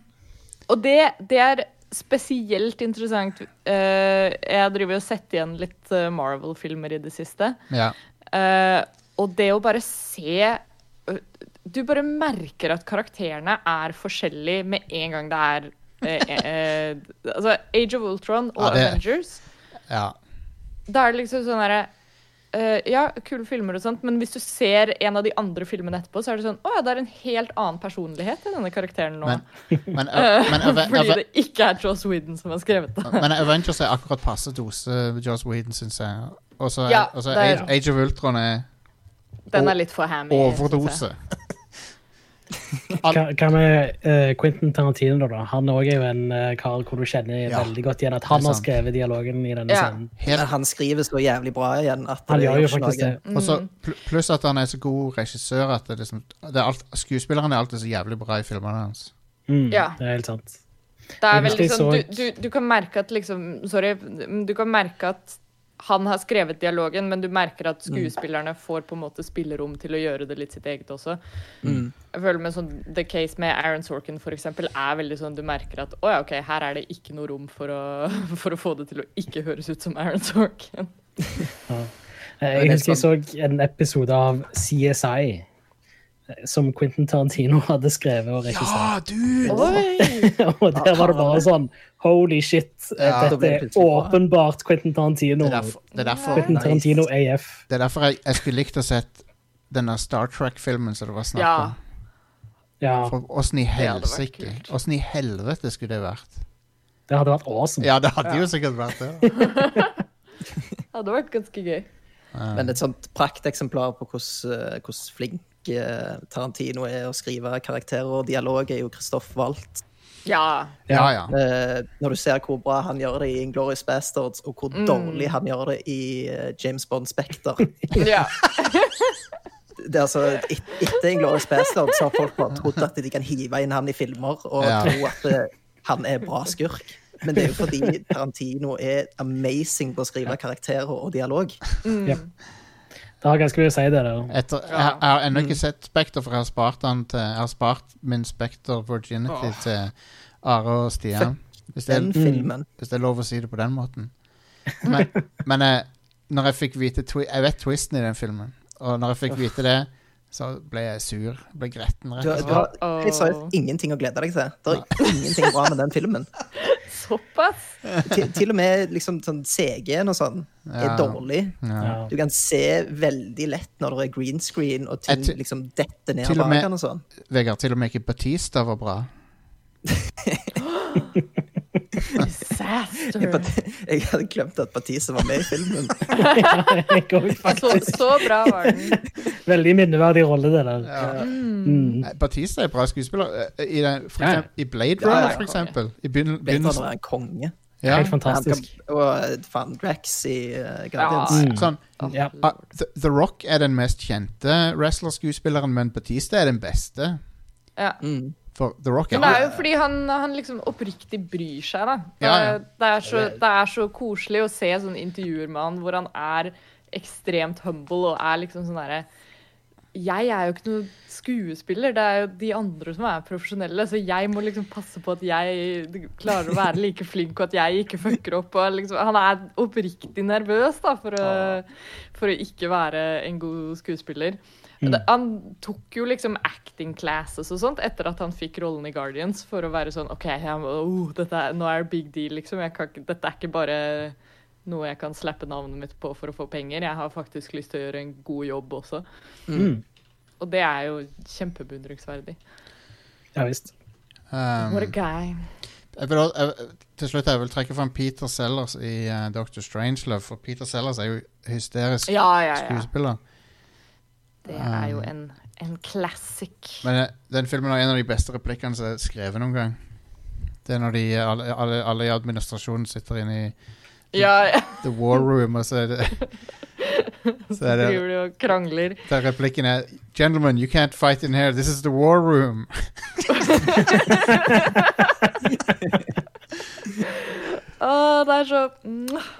Og det, det er spesielt interessant. uh, jeg driver og setter igjen litt eh, Marvel-filmer i det siste. Ja. Uh, og det å bare se Du bare merker at karakterene er forskjellige med en gang det er eh, eh, Altså, Age of Ultron og Ja, det- Avengers. ja. Da er det liksom sånn derre eh, Ja, kule filmer og sånt, men hvis du ser en av de andre filmene etterpå, så er det sånn Å ja, det er en helt annen personlighet i denne karakteren nå. Men, men, men, Ave- Fordi det ikke er Joss Whedon som har skrevet det. Men Avengers er akkurat passe dose Joss Whedon, syns jeg. Og så Ja, Age, Age of Ultron er Den er litt for hammy. overdose. Hva, med uh, Quentin Tarantino, da? Han òg er jo en uh, kar hvor du kjenner Ja, veldig godt igjen at han har skrevet dialogen i denne Ja. scenen. Helt, han skriver så jævlig bra igjen at Han gjør jo faktisk det. Mm. så Mm. pl pluss at han er så god regissør at det liksom det er alt, Skuespilleren er alltid så jævlig bra i filmene hans. Mm, Ja. Det er helt sant. Det er vel liksom, sånn, du, du, du kan merke at liksom Sorry. Du kan merke at han har skrevet dialogen, men du merker at skuespillerne får på en måte spillerom til å gjøre det litt sitt eget også. Mm. Jeg føler med sånn, The Case med Aaron Sorkin for eksempel, er veldig sånn du merker at å ja, ok, her er det ikke noe rom for å, for å få det til å ikke høres ut som Aaron Sorkin. Ja. Jeg er husker jeg så en episode av CSI som Quentin Tarantino hadde skrevet og regissert. dude! Og der var det bare sånn Holy shit, Ja. Dette er åpenbart Quentin Tarantino. Det er derfor, det er derfor, Quentin Nice. Tarantino AF. det er derfor jeg, jeg skulle likt å sett denne Star Trek-filmen som det var snakk om. Ja, For Åssen i helsike. Åssen i helvete skulle det vært? det hadde vært awesome. Ja, det hadde jo sikkert vært det. Det hadde vært ganske gøy. Men et sånt prakteksemplar på hvordan, eh, flink Tarantino er å skrive karakterer og dialog, er jo Christoph Walt. Ja. Ja, ja. Eh, når du ser hvor bra han gjør det i Inglorious Bastards, og hvor Mm. dårlig han gjør det i eh, James Bond Spectre. ja. Det er altså, et, etter Inglorious Bastards har folk bare trodd at de kan hive inn han i filmer og Ja. tro at eh, han er bra skurk. Men det er jo fordi Tarantino er amazing på å skrive karakterer og dialog. Ja. Ganske mye å si, det Da. Etter, jeg, jeg har ennå ikke sett Spekter, for jeg har spart, til, jeg har spart min Spekter Virginity til Are og Stian. Hvis det, Den er, filmen. hvis det er lov å si det på den måten. Men, men jeg, når jeg fikk vite twi Jeg vet twisten i den filmen, og når jeg fikk vite det, så ble jeg sur. Ble gretten, rett Du, slett. du har ingenting å glede deg til. Det er ingenting bra med den filmen. Såpass? Til, til og med liksom, sånn CG-en og sånn er Ja. dårlig. Ja. Du kan se veldig lett når det er green screen og ting til- liksom detter ned av med- bakene og sånn. Vegard, til og med ikke Batista var bra. Disaster. Jeg hadde glemt at Batista var med i filmen. Jeg går Så, faktisk så bra var den. Veldig minneverdig rolle, det der. Mm. Nei, Batista er bra skuespiller. Eh, I, den, for Ja. eksempel, I Blade Ja, ja, Runner, ja. for eksempel. I du begynnelsen han er en konge? Ja. Helt fantastisk. kan- Og eh, faen, Drax i uh, Guardians. Mm. Sånn, Ja. ah, The, The Rock er den mest kjente wrestlerskuespilleren, men Batista er den beste. Ja. Mm. For The Rock Men det er jo fordi han, han liksom oppriktig bryr seg, da. Det, Ja, ja. det, er så, det er så koselig å se sånne intervjuer med han hvor han er ekstremt humble og er liksom sånn derre Jeg er jo ikke noen skuespiller, det er jo de andre som er profesjonelle, så jeg må liksom passe på at jeg klarer å være like flink, og at jeg ikke fucker opp. Og liksom, han er oppriktig nervøs da, for å, for å ikke være en god skuespiller. Det, han tok jo liksom acting classes og sånt etter at han fikk rollen i Guardians, for å være sånn OK, jeg oh, dette er, nå er det big deal, liksom. Jeg kan, dette er ikke bare noe jeg kan slappe navnet mitt på for å få penger. Jeg har faktisk lyst til å gjøre en god jobb også. Mm. Og det er jo kjempebeundringsverdig. Ja visst. Um, What a guy. jeg vil, jeg, til slutt jeg vil trekke fram Peter Sellers i uh, Dr. Strangelove, for Peter Sellers er jo hysterisk Ja, ja, ja. skuespiller. Det er jo en, en classic. Men eh, den filmen har en av de beste replikkene som er skrevet noen gang. Det er når de, alle, alle, alle i administrasjonen sitter inne i Ja, ja. The War Room, og så er det Så er det, de og krangler. der replikken er Gentlemen, you can't fight in here. This is the war room. Å, det er så.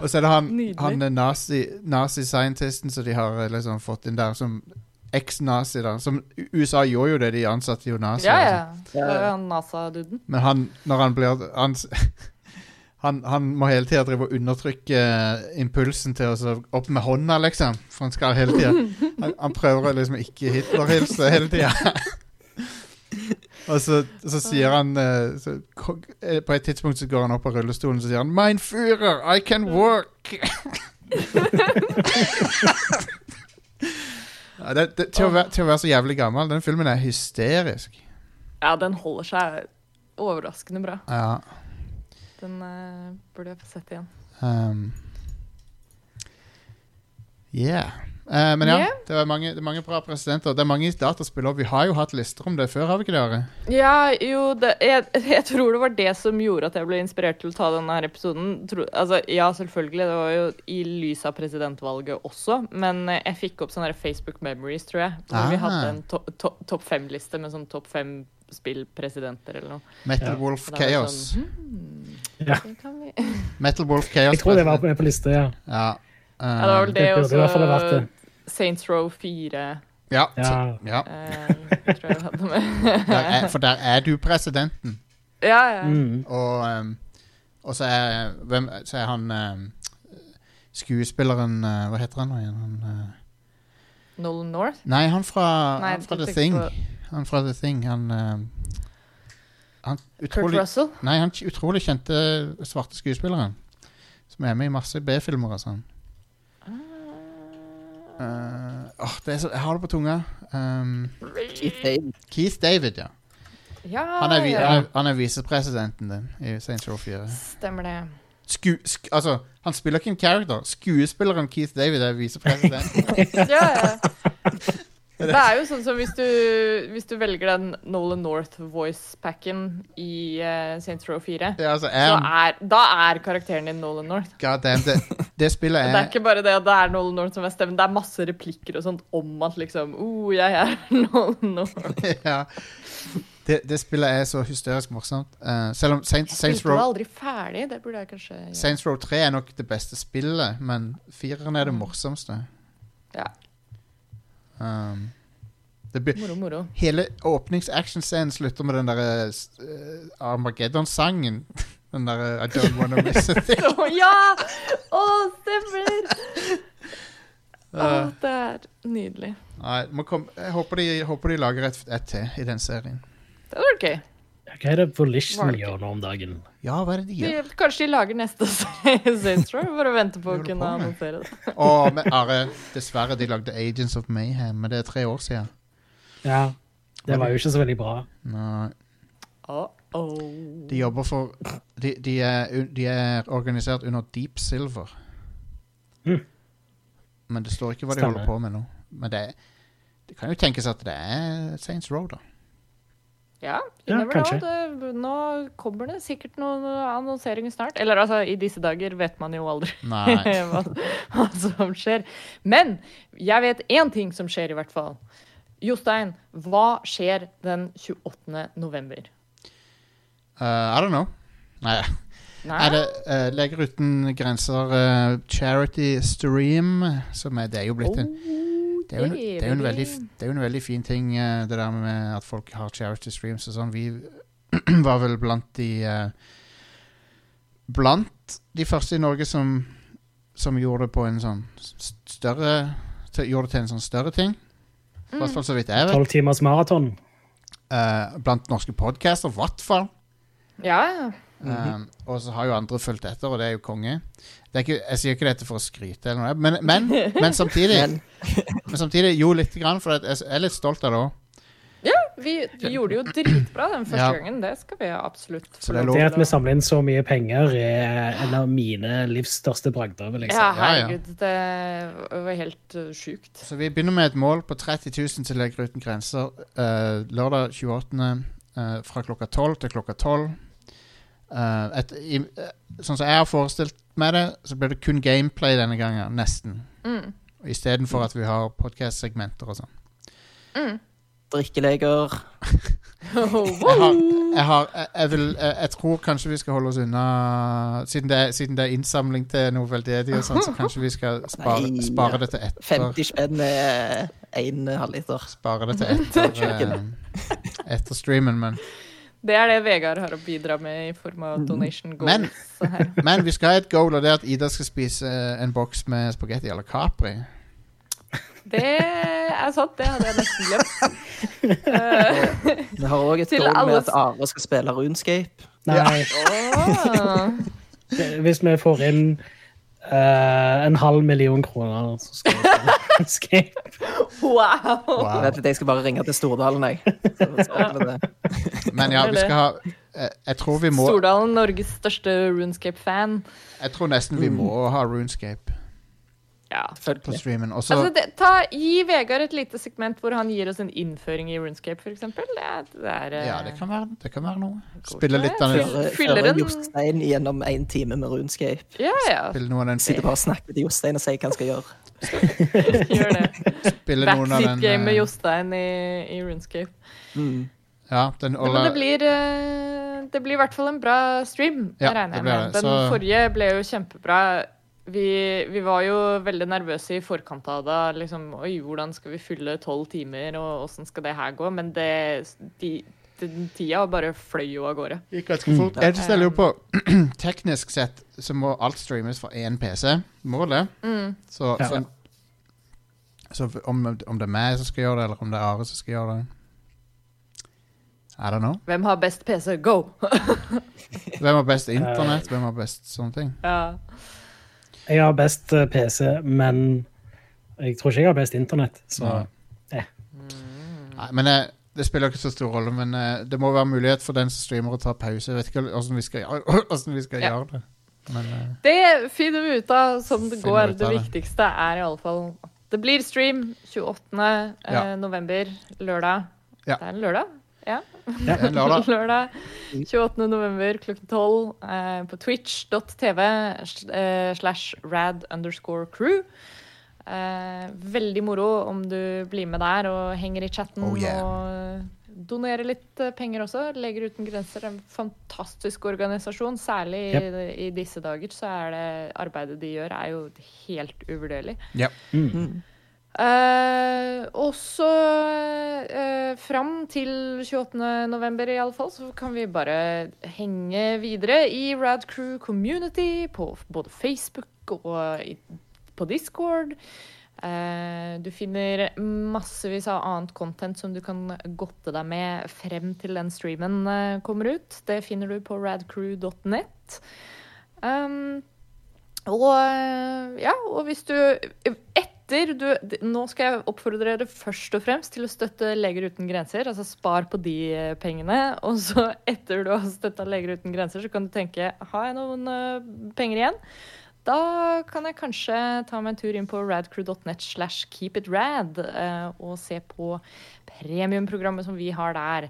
Og så er det han, Nydelig. han er nazi, nazi-scientisten som de har eh, liksom fått inn der, som eks-nazi. da Som USA gjorde jo det, de ansatte jo nazier. Ja, altså. ja. Jo han NASA-duden. Men han, når han blir han, han, han må hele tida drive og undertrykke eh, impulsen til å så opp med hånda, liksom. For han skal hele tida han, han prøver å liksom ikke Hitler-hilse hele tida. og så, så sier han eh, så, eh, På et tidspunkt så går han opp av rullestolen så sier han 'Mein Führer, I can work'. Ja, det, det, til, å være, til å være så jævlig gammel, den filmen er hysterisk. Ja, den holder seg overraskende bra. Ja Den uh, burde jeg få sett igjen. Um, yeah. Eh, men ja, Yeah. det, er mange, det er mange bra presidenter. Det er mange dataspill òg. Vi har jo hatt lister om det før, har vi ikke det? Are? Ja, jo, det, jeg, jeg tror det var det som gjorde at jeg ble inspirert til å ta denne her episoden. Tro, altså, ja, selvfølgelig, det var jo i lys av presidentvalget også, men eh, jeg fikk opp sånne Facebook memories, tror jeg. Hvor vi Ah. hadde en to, to, topp fem-liste med sånn topp fem spillpresidenter eller noe. Metal Ja. Wolf var Chaos. Sånn, hmm, Ja. det kan vi. Metal Wolf Chaos. Jeg tror det var på, på liste, ja. Ja. Ja, det var vel det, og også. Saints Row 4. ja. Ja. så-. Eh, tror jeg hadde med. Der er, for der er du presidenten. ja, ja. Mm. Og, um, og så, er, hvem, så er han um, skuespilleren uh, Hva heter han nå igjen? Han, uh, Nolan North? nei, han fra, Nei, han fra The Thing. på Han fra The Thing. Han, um, han Kurt Russell? Nei, han utrolig kjente svarte skuespilleren. Som er med i masse B-filmer og sånn. Eh, oh, det er så, jeg har det på tunga. Um, Keith David. Keith David, ja. Ja, Han er, ja. er, er visepresidenten din i Saints Row 4. Stemmer det. Sku, sk, altså, han spiller ikke en character. Skuespilleren Keith David er visepresident. Ja, ja. Det er jo sånn som hvis du, hvis du velger den Nolan North voice-packen i uh, Saints Row 4, ja, altså, så er, da er karakteren din Nolan North. God damn, det, det spillet Det er er ikke bare det at det er Nolan North som er stemmen, det er masse replikker og sånt om at liksom oh, jeg er Nolan North. ja. det, det spillet er så hysterisk morsomt. Uh, selv om Saints, Saints, Row, aldri ferdig, det burde jeg kanskje ja. Saints Row 3 er nok det beste spillet, men fireren er det Mm. morsomste. Ja. Um, Moro, moro. Hele åpnings-actionscenen slutter med den derre uh, Armageddon-sangen. Den derre I don't wanna miss a thing. Å ja! Å, stemmer! Å, Uh, det er nydelig. nei, jeg håper de, håper de lager et, et til i den serien. Det hadde vært gøy. Hva er det Volition gjør nå om dagen? Ja, hva er det de De, gjør? kanskje de lager neste Saints Row? for å vente på å kunne annonsere det. Å, men Are, dessverre, de lagde Agents of Mayhem, men det er tre år siden. Ja. Det var jo ikke så veldig bra. Nei, Uh oh. de jobber for De, de, er, de er organisert under Deep Silver. Mm. Men det står ikke hva de Stemmer. holder på med nå. Men det, det kan jo tenkes at det er Saints Row, da. Ja, Ja, kanskje. Det, nå kommer det sikkert noen annonseringer snart. Eller altså, i disse dager vet man jo aldri hva, hva som skjer. Men jeg vet én ting som skjer, i hvert fall. Jostein, hva skjer den 28. november? Uh, I don't know. Nei. Nei? Er det uh, Leger uten grenser uh, charity stream? Som er, det er jo blitt en det er, jo en, det, er jo en veldig, det er jo en veldig fin ting, eh, det der med at folk har charity streams og sånn. Vi var vel blant de eh, Blant de første i Norge som, som gjorde det på en sånn større Gjorde det til en sånn større ting. I hvert fall så vidt jeg vet. Tolv timers maraton. Uh, blant norske podcaster, i hvert fall. Ja, ja. Um, og så har jo andre fulgt etter, og det er jo konge. Det er ikke, jeg sier ikke dette for å skryte, eller noe, men, men, men samtidig Men Men samtidig, jo, lite grann, for jeg er litt stolt av det òg. Vi, vi gjorde det jo dritbra den første Ja. gangen. Det skal vi absolutt det. Det at vi samler inn så mye penger, er en av mine livs største bragder. vil jeg si. Ja, Ja, ja. herregud. Det var helt uh, sjukt. Så vi begynner med et mål på 30 000 til Leger uten grenser uh, lørdag 28. Uh, fra klokka 12 til klokka 12. Uh, et, i, eh, sånn som jeg har forestilt meg det, så blir det kun gameplay denne gangen. Nesten. Mm. Istedenfor at vi har podcast-segmenter og sånn. Mm. drikkeleger Jeg har, jeg, har jeg, jeg, vil, jeg, jeg tror kanskje vi skal holde oss unna Siden det, siden det er innsamling til noe veldedig, og sånn, så kanskje vi skal spare, Nei, spare det til etter 50 spenn er én halvliter. Spare det til etter, eh, etter streamen, men Det er det Vegard har å bidra med i form av donation goals. Men- Men vi skal ha et goal, og det er at Ida skal spise eh, en boks med spagetti à la Capri. Det er sant, det hadde jeg nesten glemt. Vi har òg et goal med alle at Are skal spille Runescape. Nei, Oh. hvis vi får inn uh, en halv million kroner, så skal vi spille Escape. Wow! Wow. Jeg vet jeg skal bare ringe til Stordalen, jeg. Så så. Men ja, vi skal ha eh, Jeg tror vi må Stordalen, Norges største runescape-fan. Jeg tror nesten vi må ha Runescape Ja. på streamen. Også, Altså, det, ta, gi Vegard et lite segment hvor han gir oss en innføring i runescape, f.eks. Det er, det er eh, Ja, det kan være, det kan være noe. Spille litt av den, Føre Fyller en- Jostein gjennom én time med Runescape. Ja, ja. spille av den Sitter bare og snakker til Jostein og sier hva han skal gjøre. Gjør det. Spille noen av den Backseat-game med eh, Jostein i, i runescape. Mm. Ja, den Ja, men det blir, eh, det blir i hvert fall en bra stream, Ja, regner jeg med. Den Så- forrige ble jo kjempebra. Vi, vi var jo veldig nervøse i forkant av det. Liksom, Oi, hvordan skal vi fylle tolv timer, og åssen skal det her gå? Men det, de, den tida bare fløy jo av gårde. gikk ganske fort. Jeg stiller jo på Teknisk sett så må alt streames fra én PC. Må det? Mm. Så, Ja. så, så om, om det er meg som skal gjøre det, eller om det er Are som skal gjøre det I don't know. Hvem har best PC? Go! Hvem har best internett? Hvem har best sånne ting? ja. Jeg har best eh, PC, men jeg tror ikke jeg har best internett. Så eh. Nei, men eh, Det spiller ikke så stor rolle, men eh, det må være mulighet for den som streamer å ta pause. Jeg vet ikke hvordan vi skal, gjøre- hvordan vi skal Ja. gjøre det. Men eh, Det finner vi ut av som det går. Det det. viktigste er i alle fall at det blir stream 28. eh, Ja. november, lørdag. Ja. Det er en lørdag? Ja. lørdag. lørdag 28. november klokken 12 eh, på twitch.tv eh, slash rad underscore crew. Eh, veldig moro om du blir med der og henger i chatten Oh, yeah. og donerer litt eh, penger også. Leger uten grenser er en fantastisk organisasjon. Særlig i, i disse dager så er det arbeidet de gjør, er jo helt uvurderlig. Yep. Mm. Mm. Uh, også uh, fram til 28. november i alle fall, så kan vi bare henge videre i Rad Crew Community på både Facebook og i, på Discord. Eh, du finner massevis av annet content som du kan godte deg med frem til den streamen eh, kommer ut. Det finner du på radcrew.net. Um, og eh, ja, og hvis du etter du Nå skal jeg oppfordre dere først og fremst til å støtte Leger uten grenser. Altså spar på de pengene. Og så etter du har støtta Leger uten grenser, så kan du tenke har jeg noen penger igjen? Da kan jeg kanskje ta meg en tur inn på radcrew.net slash keepitrad eh, og se på premiumprogrammet som vi har der.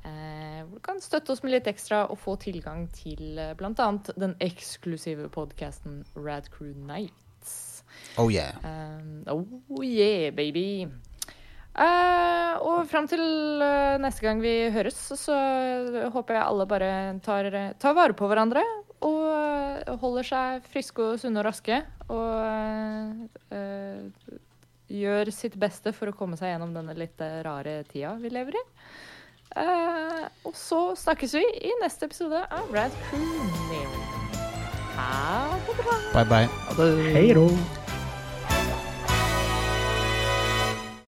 Eh, hvor du kan støtte oss med litt ekstra og få tilgang til eh, bl.a. den eksklusive podkasten Rad Crew Nights. Oh yeah. Oh yeah, baby. Uh, og fram til uh, neste gang vi høres, så håper jeg alle bare tar, tar vare på hverandre. Og holder seg friske og sunne og raske. Og eh, gjør sitt beste for å komme seg gjennom denne litt eh, rare tida vi lever i. Uh, og så snakkes vi i neste episode av Rad Crew Neon. Ha det bra. Bye bye. Ha det. Hei da.